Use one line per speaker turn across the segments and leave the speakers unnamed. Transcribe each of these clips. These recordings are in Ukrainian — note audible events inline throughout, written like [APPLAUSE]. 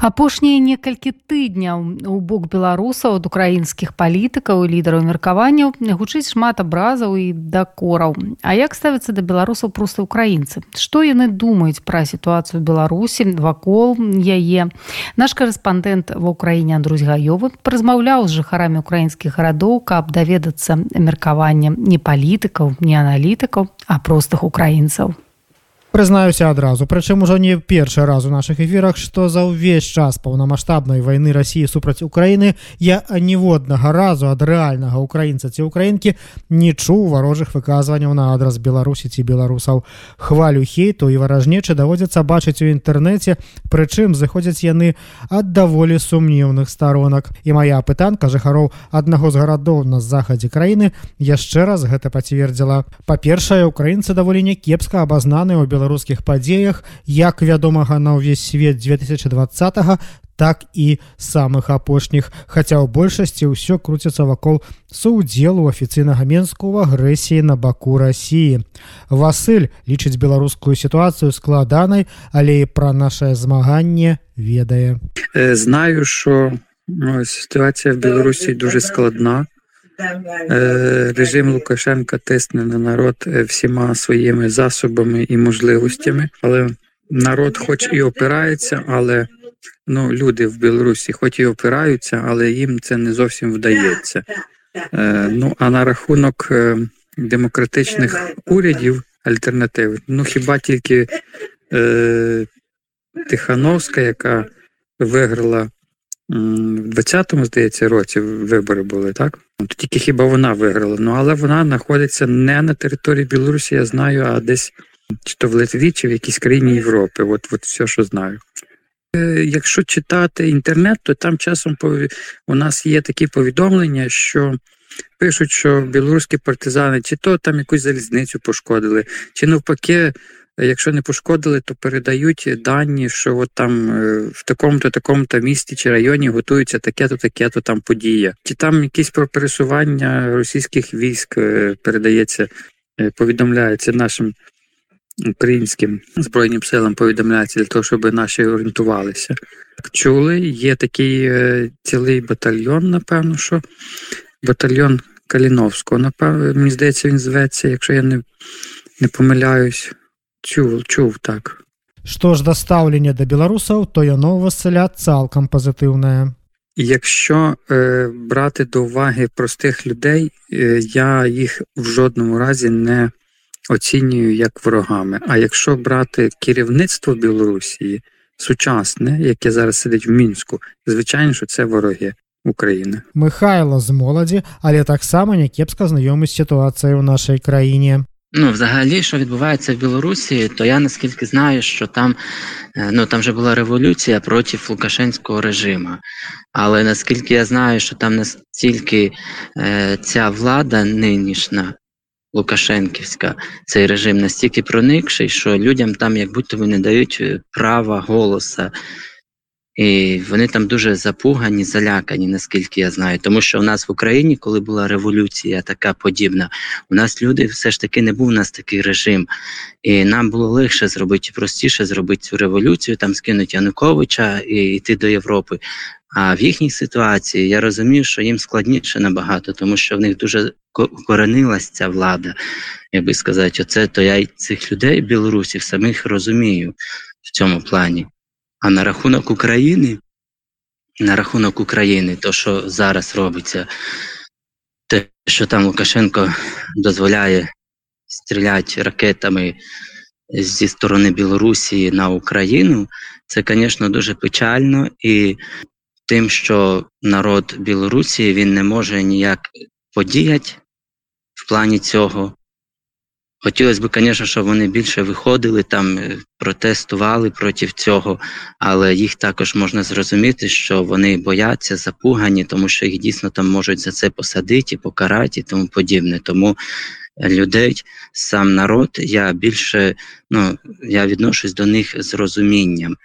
Апошнія некалькі тыдняў у бок беларусаў ад украінскіх палітыкаў і лідараў меркаванняў гучыць шмат абразаў і дакораў. А як ставяцца да беларусаў проста украінцы? Што яны думаюць пра сітуацыю беларусі вакол яе? Наш корэспандэнт ва ўкраіне Андрусь гаёвы размаўляў з жыхарамі украінскіх гарадоў каб даведацца меркаваннем не палітыкаў не аналітыкаў а простых украінцаў
прызнаюся адразу прычым ужо не першы раз у наших эфірах што за ўвесь час паўнамасштабнай вайны рассіі супраць украіны я ніводнага разу ад рэальнага украінца ці украінкі не чуў варожых выказванняў на адрас беларусі ці беларусаў хвалю хейту і варажнечы даводзіцца бачыць у інтэрнэце прычым зыходзяць яны ад даволі сумнеўных старонак. І моя пытанка жыхароў аднаго з гарадоў на захадзе краіны яшчэ раз гэта пацвердзіла. Па-першае украінцы даволі някепска абазнаны ў беларус беларускіх падзеях. Як вядомага на ўвесь свет 2020 так і самых апошніх. Хаця ў большасці ўсё круціцца вакол суудзелу афіцыйнага менску ў агрэсіі на баку рассіі Васыль лічыць беларускую сітуацыю складанай але і пра нашае змаганне ведае.
Знаю що ну, ситуація в беларусі дуже складна режим Лукашенка тисне на народ е, всіма своїми засобами і можливостями, але народ, хоч і опирається, але ну, люди в Білорусі, хоч і опираються, але їм це не зовсім вдається. Е, ну а на рахунок демократичних урядів альтернатив, ну хіба тільки е, Тихановська, яка виграла в 20-му, здається, році вибори були, так? Тільки хіба вона виграла. Ну, але вона знаходиться не на території Білорусі, я знаю, а десь чи то в Литві, чи в якійсь країні Європи. От, от все, що знаю. Е, якщо читати інтернет, то там часом у нас є такі повідомлення, що пишуть, що білоруські партизани чи то там якусь залізницю пошкодили, чи навпаки якщо не пошкодили, то передають дані, що от там е, в такому-то такому-то місті чи районі готується таке-то, таке-то там подія. Чи там якісь про пересування російських військ е, передається, е, повідомляється нашим українським збройним силам, повідомляється для того, щоб наші орієнтувалися. Чули, є такий цілий батальйон, напевно, що батальйон Каліновського, напевно, мені здається, він зветься, якщо я не, не помиляюсь. чуў чуў так
што ж да стаўлення да беларусаў то яно васыля цалкам пазітыўнае
Якщо е, брати до уваги простих людей, е, я їх в жодному разі не оцінюю як ворогами. А якщо брати керівництво Білорусі сучасне, яке зараз сидить в мінську, звичайно, що це вороги України.
Михайло з молоді, але так само някепска знайомий з ситуацією у нашій країні.
Ну, взагалі, що відбувається в Білорусі, то я наскільки знаю, що там е, ну там вже була революція проти Лукашенського режиму. Але наскільки я знаю, що там настільки е, ця влада нинішня, Лукашенківська, цей режим настільки проникший, що людям там як будто би не дають е, права голоса. І вони там дуже запугані, залякані, наскільки я знаю. Тому що у нас в Україні, коли була революція така подібна, у нас люди все ж таки не був у нас такий режим. І нам було легше зробити, простіше зробити цю революцію, там скинути Януковича і йти до Європи. А в їхній ситуації я розумію, що їм складніше набагато, тому що в них дуже коренилась ця влада, як би сказати, оце то я цих людей білорусів самих розумію в цьому плані. А на рахунок України, на рахунок України, то що зараз робиться, те, що там Лукашенко дозволяє стріляти ракетами зі сторони Білорусі на Україну, це, звісно, дуже печально і тим, що народ Білорусі він не може ніяк подіяти в плані цього. Хотілося б, звісно, щоб вони більше виходили там, е, протестували проти цього, але їх також можна зрозуміти, що вони бояться, запугані, тому що їх дійсно там можуть за це посадити, покарати і тому подібне. Тому людей, сам народ, я більше ну, я відношусь до них з розумінням.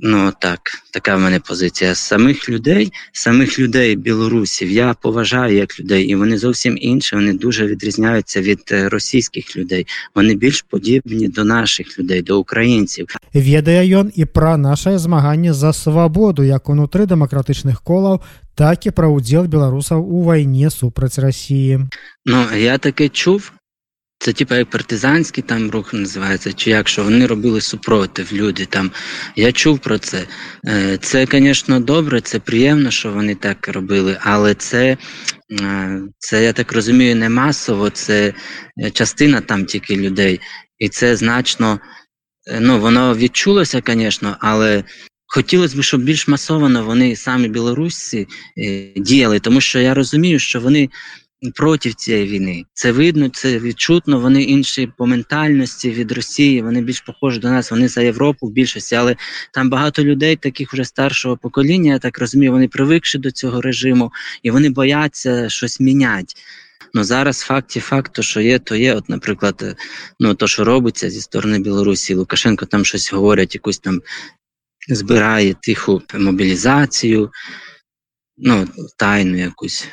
Ну так, така в мене позиція. Самих людей, самих людей білорусів я поважаю як людей, і вони зовсім інші. Вони дуже відрізняються від е, російських людей. Вони більш подібні до наших людей, до українців.
Ведае ён і пра нашае змаганне за свабоду як унутры дэмакратычных колаў, так і пра ўдзел беларусаў у вайне супраць рассіі.
Ну я таке чув. Це типу як партизанський там рух називається, чи як що вони робили супротив люди там. Я чув про це. Е, це, звісно, добре, це приємно, що вони так робили, але це, е, це я так розумію, не масово, це частина там тільки людей. І це значно, е, ну, воно відчулося, звісно, але хотілося б, щоб більш масово вони самі білорусі діяли, тому що я розумію, що вони проти цієї війни. Це видно, це відчутно. Вони інші по ментальності від Росії. Вони більш похожі до нас. Вони за Європу в більшості, але там багато людей, таких вже старшого покоління. Я так розумію, вони привикші до цього режиму і вони бояться щось міняти. Ну зараз факті факту, що є, то є. От, наприклад, ну то, що робиться зі сторони Білорусі, Лукашенко там щось говорять, якусь там збирає тиху мобілізацію, ну тайну якусь.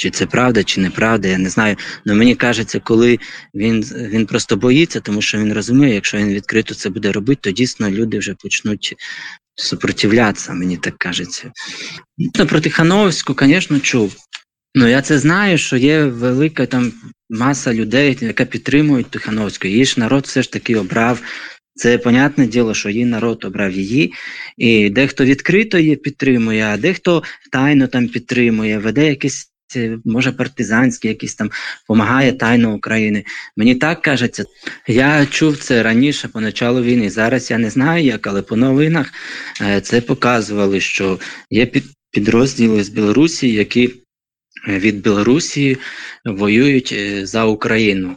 Чи це правда, чи неправда, я не знаю. Але мені кажеться, коли він він просто боїться, тому що він розуміє, якщо він відкрито це буде робити, то дійсно люди вже почнуть супротивлятися, мені так кажеться. Ну, Про Тихановську, звісно, чув. Ну я це знаю, що є велика там маса людей, яка підтримує Тихановську. Її ж народ все ж таки обрав. Це понятне діло, що її народ обрав її, і дехто відкрито її підтримує, а дехто тайно там підтримує, веде якісь може партизанський, якийсь там допомагає тайно України. Мені так кажеться. Я чув це раніше по началу війни. Зараз я не знаю як, але по новинах е, це показували, що є підрозділи з Білорусі, які е, від Білорусі воюють е, за Україну.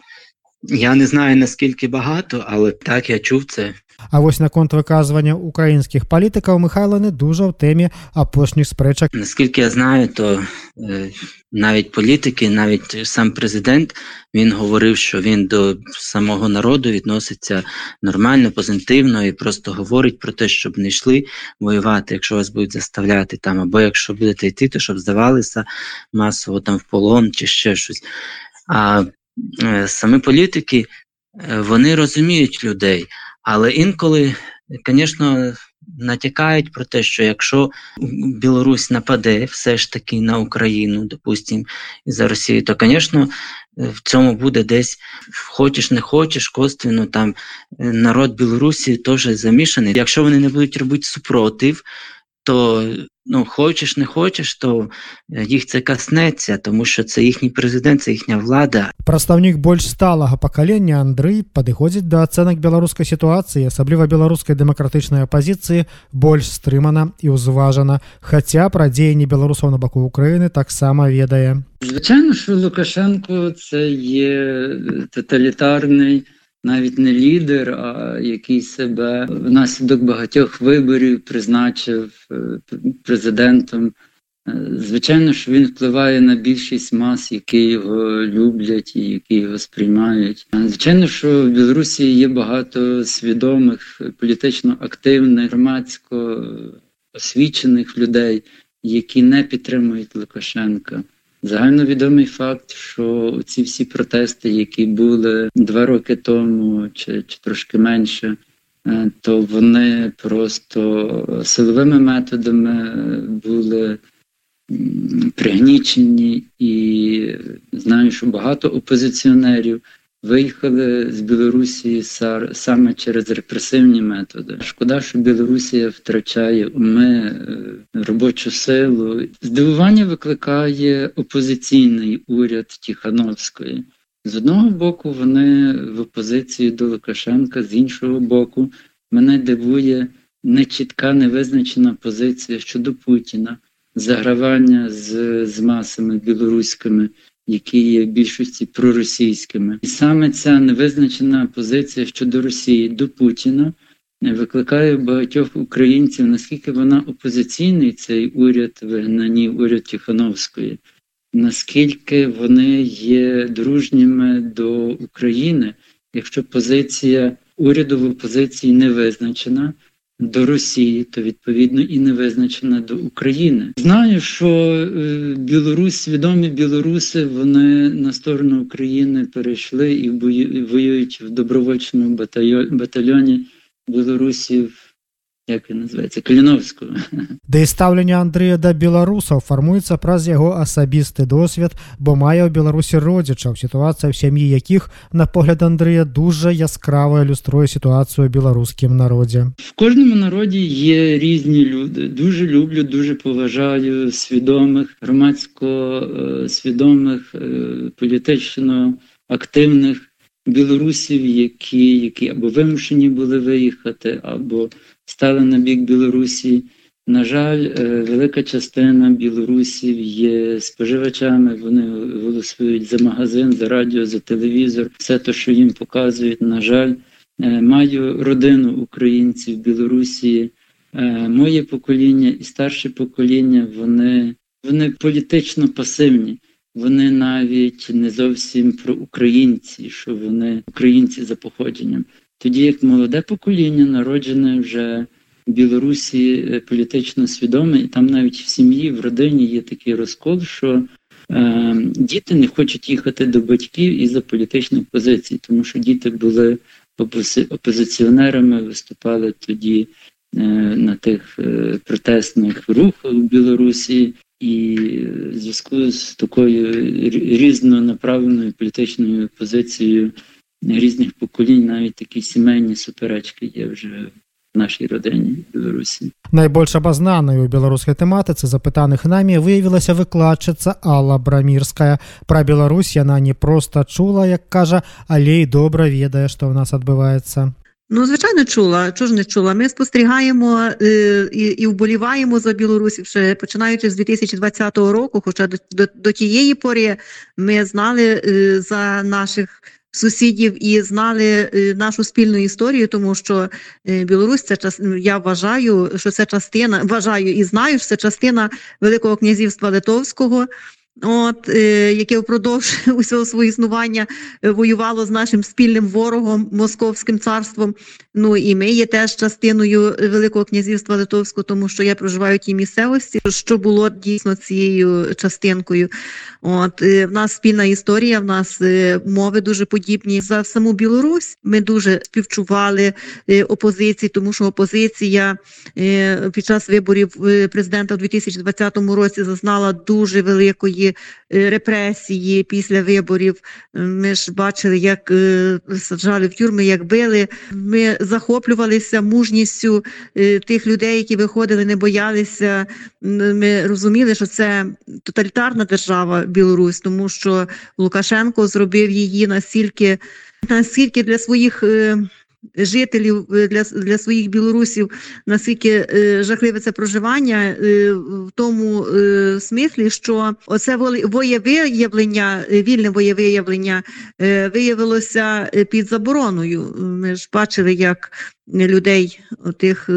Я не знаю наскільки багато, але так я чув це.
А вось наконт выказвання украінскіх палітыкаў Михайло не дуже в темі апошніх спрэчак.
Наскільки я знаю, то е, навіть політики, навіть сам президент він говорив, що він до самого народу відноситься нормально, позитивно і просто говорить про те, щоб не йшли воювати, якщо вас будуть заставляти там, або якщо будете йти, то щоб здавалися масово там в полон чи ще щось. А е, самі політики е, вони розуміють людей. Але інколи, звісно, натякають про те, що якщо Білорусь нападе все ж таки на Україну, допустимо, за Росію, то, звісно, в цьому буде десь хочеш, не хочеш, косвенно там народ Білорусі теж замішаний. Якщо вони не будуть робити супротив, то ну, хочеш, не хочеш, то їх це каснеться, тому що це їхній президент, це їхня влада.
Прадстаўнік больш сталага пакалення Андрый падыходзіць да ацэнак беларускай сітуацыі, асабліва беларускай дэмакратычнай апазіцыі больш стрымана і ўзважана, хаця пра дзеянні беларусаў на баку Украіны таксама ведае.
Звичайно, що Лукашенко це є тоталітарний навіть не лідер, а який себе внаслідок багатьох виборів призначив е, президентом. Е, звичайно, що він впливає на більшість мас, які його люблять і які його сприймають. Е, звичайно, що в Білорусі є багато свідомих, політично активних, громадсько освічених людей, які не підтримують Лукашенка. Загальновідомий факт, що ці всі протести, які були два роки тому, чи, чи трошки менше, е, то вони просто силовими методами були пригнічені, і знаю, що багато опозиціонерів виїхали з Білорусі саме через репресивні методи. Шкода, що Білорусія втрачає уми, е, робочу силу. Здивування викликає опозиційний уряд Тіхановської. З одного боку, вони в опозиції до Лукашенка, з іншого боку, мене дивує нечітка, невизначена позиція щодо Путіна, загравання з, з масами білоруськими які є в більшості проросійськими, і саме ця невизначена позиція щодо Росії до Путіна викликає багатьох українців, наскільки вона опозиційний цей уряд вигнані, уряд Тихановської, наскільки вони є дружніми до України, якщо позиція уряду в опозиції не визначена. До Росії, то відповідно і не визначена до України. Знаю, що е, Білорусь, свідомі білоруси, вони на сторону України перейшли і воюють в добровольчому батальйоні білорусів як він называется каліновскую
да і стаўленне Андрэя да беларусаў фармуецца праз яго асабісты досвед бо мае ў беларусі родзічаў сітуацыя в сям'і якіх на погляд Андрэя дуже яскравая люструе сітуацыю беларускім народзе
в кожному народі є різні люди дуже люблю дуже поважаю свідомих громадсько свідомих політично активних білорусів, які які або вимушені були виїхати, або стали на бік Білорусі. На жаль, е, велика частина білорусів є споживачами. Вони голосують за магазин, за радіо, за телевізор. Все те, що їм показують. На жаль, е, маю родину українців в Білорусі. Е, моє покоління і старше покоління. Вони, вони політично пасивні. Вони навіть не зовсім про українці, що вони українці за походженням. Тоді як молоде покоління, народжене вже в Білорусі е, політично свідоме, і там навіть в сім'ї, в родині є такий розкол, що е, діти не хочуть їхати до батьків із за політичних позицій, тому що діти були опозиціонерами, виступали тоді е, на тих е, протестних рухах в Білорусі. І в зв'язку з такою різнонаправленою політичною позицією різних поколінь, навіть такі сімейні суперечки є вже в нашій родині в Білорусі.
Найбольш абазнаною у беларускай тэматыцы запытаных намі выявілася выкладчыца Алла Брамірская. Пра Беларусь яна не проста чула, як кажа, але й добра ведае, што ў нас адбываецца.
Ну, звичайно, чула. Чого ж не чула? Ми спостерігаємо е, і і вболіваємо за Білорусі вже починаючи з 2020 року. Хоча до, до, до тієї пори ми знали е, за наших сусідів і знали е, нашу спільну історію, тому що е, Білорусь це час. Я вважаю, що це частина. Вважаю і знаю, що це частина Великого князівства Литовського. От е, яке впродовж [LAUGHS] усього свого існування е, воювало з нашим спільним ворогом Московським царством. Ну і ми є теж частиною Великого князівства Литовського, тому що я проживаю в тій місцевості, що було дійсно цією частинкою. От е, в нас спільна історія, в нас е, мови дуже подібні за саму Білорусь. Ми дуже співчували е, опозиції, тому що опозиція е, під час виборів е, президента у 2020 році зазнала дуже великої е, репресії після виборів. Ми ж бачили, як е, саджали в тюрми, як били. Ми захоплювалися мужністю е, тих людей, які виходили, не боялися. Ми розуміли, що це тоталітарна держава Білорусь, тому що Лукашенко зробив її настільки, настільки для своїх жителів е, для для своїх білорусів наскільки е, жахливе це проживання е, в тому смислі, що оце воєвиявлення, вільне воєвиявлення виявилося під забороною. Ми ж бачили, як людей тих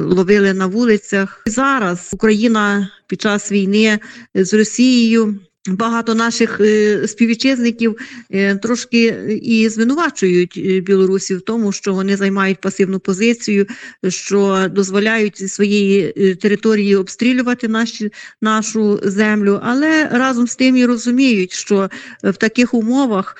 ловили на вулицях. Зараз Україна під час війни з Росією. Багато наших е, співвітчизників е, трошки і звинувачують е, білорусів в тому, що вони займають пасивну позицію, що дозволяють своєї території обстрілювати наші, нашу землю, але разом з тим і розуміють, що в таких умовах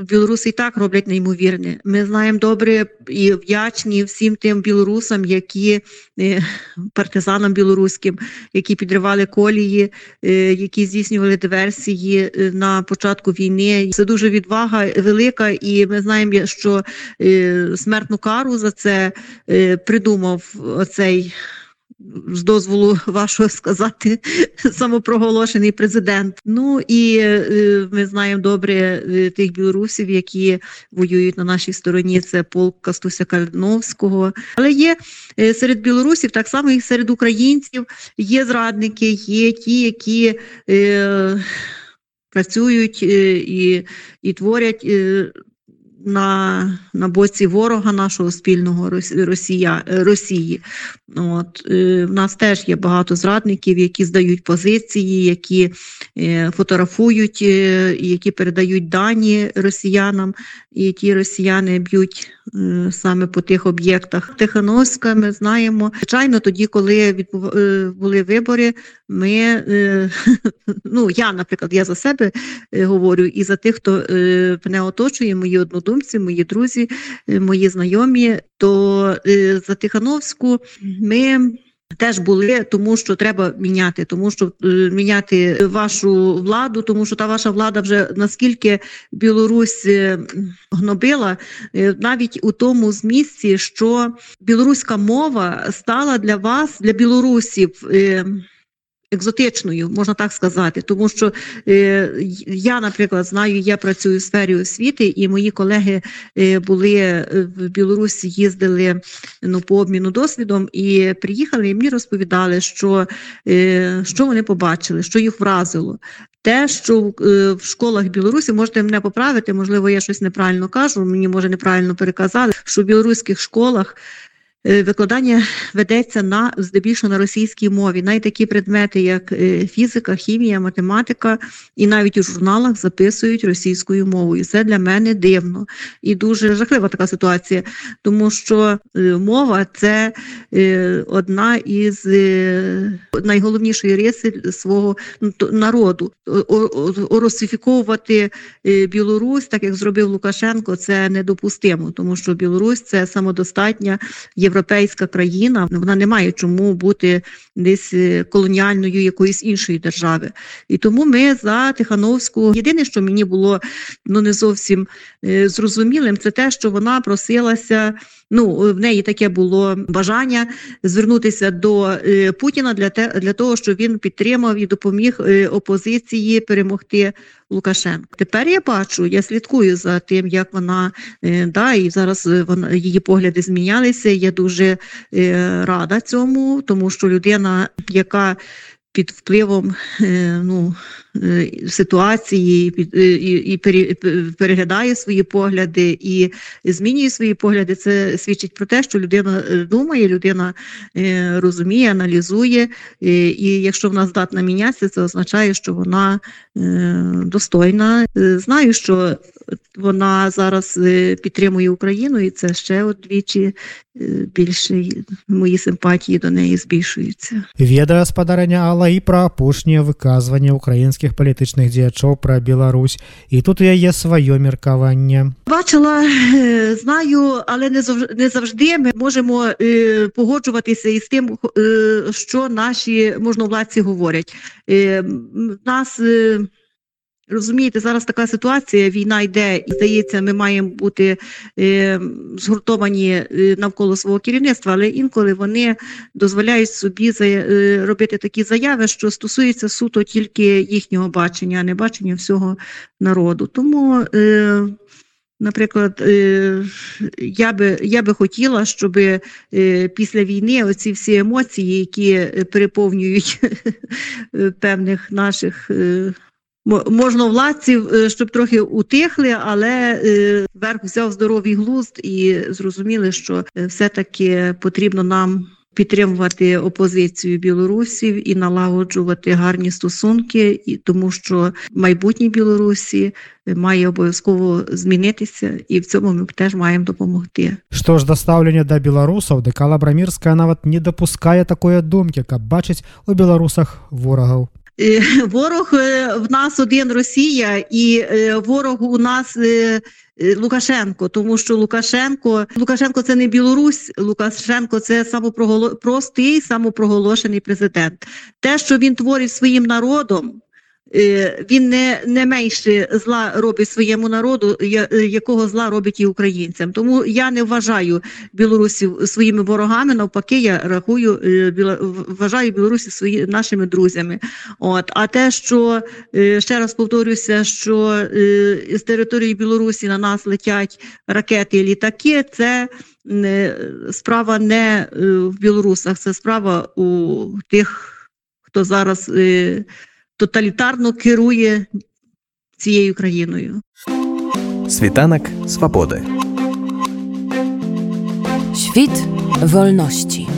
Білоруси і так роблять неймовірне. Ми знаємо добре і вдячні всім тим білорусам, які е, партизанам білоруським, які підривали колії, е, які здійснювали диверсії е, на початку війни. Це дуже відвага велика, і ми знаємо, що смертну кару за це придумав оцей з дозволу вашого сказати, [LAUGHS] самопроголошений президент. Ну і е, ми знаємо добре е, тих білорусів, які воюють на нашій стороні. Це полк Кастуся Кальновського. Але є е, серед білорусів, так само і серед українців, є зрадники, є ті, які працюють і, і творять на, на боці ворога нашого спільного Росія, е, Росії. От, е, в нас теж є багато зрадників, які здають позиції, які е, фотографують, е, які передають дані росіянам, і ті росіяни б'ють е, саме по тих об'єктах. Тихановська ми знаємо. Звичайно, тоді, коли відбув, е, були вибори, ми, е, [LAUGHS] ну я, наприклад, я за себе е, говорю, і за тих, хто е, мене оточує, мої однодумці, мої друзі, е, мої знайомі, то е, за Тихановську ми. Теж були, тому що треба міняти, тому що е, міняти вашу владу, тому що та ваша влада вже наскільки Білорусь е, гнобила, е, навіть у тому змісті, що білоруська мова стала для вас, для білорусів. е, Екзотичною, можна так сказати, тому що е, я, наприклад, знаю, я працюю в сфері освіти, і мої колеги е, були е, в Білорусі, їздили ну, по обміну досвідом і приїхали, і мені розповідали, що, е, що вони побачили, що їх вразило. Те, що в, е, школах Білорусі, можете мене поправити, можливо, я щось неправильно кажу, мені може неправильно переказали, що в білоруських школах викладання ведеться на здебільшого на російській мові. Навіть такі предмети, як е, фізика, хімія, математика, і навіть у журналах записують російською мовою. Це для мене дивно і дуже жахлива така ситуація, тому що е, мова це е, одна із е, найголовнішої риси свого ну, народу. Оросифіковувати е, Білорусь, так як зробив Лукашенко, це недопустимо, тому що Білорусь це самодостатня європейська країна. Вона не має чому бути десь е, колоніальною якоїсь іншої держави. І тому ми за Тихановську. Єдине, що мені було ну не зовсім е, зрозумілим, це те, що вона просилася. Ну, в неї таке було бажання звернутися до е, Путіна для те, для того, щоб він підтримав і допоміг опозиції перемогти Лукашенка. Тепер я бачу, я слідкую за тим, як вона да, і зараз вона її погляди змінялися. Я дуже е, рада цьому, тому що людина, яка під впливом е, ну, е, ситуації і, переглядає свої погляди і змінює свої погляди. Це свідчить про те, що людина думає, людина розуміє, аналізує. І якщо вона здатна мінятися, це означає, що вона достойна. Знаю, що вона зараз е, підтримує Україну, і це ще удвічі е, більше мої симпатії до неї збільшуються.
ведае спадарня Алла і пра апошнія выказванне украінскіх палітычных дзеячоў пра Беларусь і тут у яе сваё меркаванне
Бачила, е, знаю, але не завжди, не завжди ми можемо е, погоджуватися із тим, е, що наші можновладці говорять. Е, м, в нас е, розумієте, зараз така ситуація, війна йде, і здається, ми маємо бути е, згуртовані е, навколо свого керівництва, але інколи вони дозволяють собі за- е, робити такі заяви, що стосуються суто тільки їхнього бачення, а не бачення всього народу. Тому е, Наприклад, е, я би, я би хотіла, щоб е, після війни оці всі емоції, які переповнюють [LAUGHS] е, певних наших е, мо- можновладців, е, щоб трохи утихли, але е, верх взяв здоровий глузд і зрозуміли, що е, все-таки потрібно нам підтримувати опозицію білорусів і налагоджувати гарні стосунки, і тому що майбутнє Білорусі має обов'язково змінитися, і в цьому ми теж маємо допомогти.
Што ж да стаўлення да беларусаў дэка лабрамірская нават не дапускае такое думкі каб бачыць у беларусах ворагаў
Е, [LAUGHS] Ворог е, в нас один Росія, і е, ворог у нас е, е, Лукашенко, тому що Лукашенко Лукашенко це не Білорусь, Лукашенко це самопроголо... простий самопроголошений президент. Те, що він творить своїм народом. Е, Він не, не менше зла робить своєму народу, е, якого зла робить і українцям. Тому я не вважаю білорусів своїми ворогами. Навпаки, я рахую е, вважаю білорусів свої нашими друзями. От а те, що ще раз повторюся, що з території Білорусі на нас летять ракети і літаки, це не справа не в білорусах, це справа у тих, хто зараз тоталітарно керує цією країною.
Світанок свободи.
Świt wolności.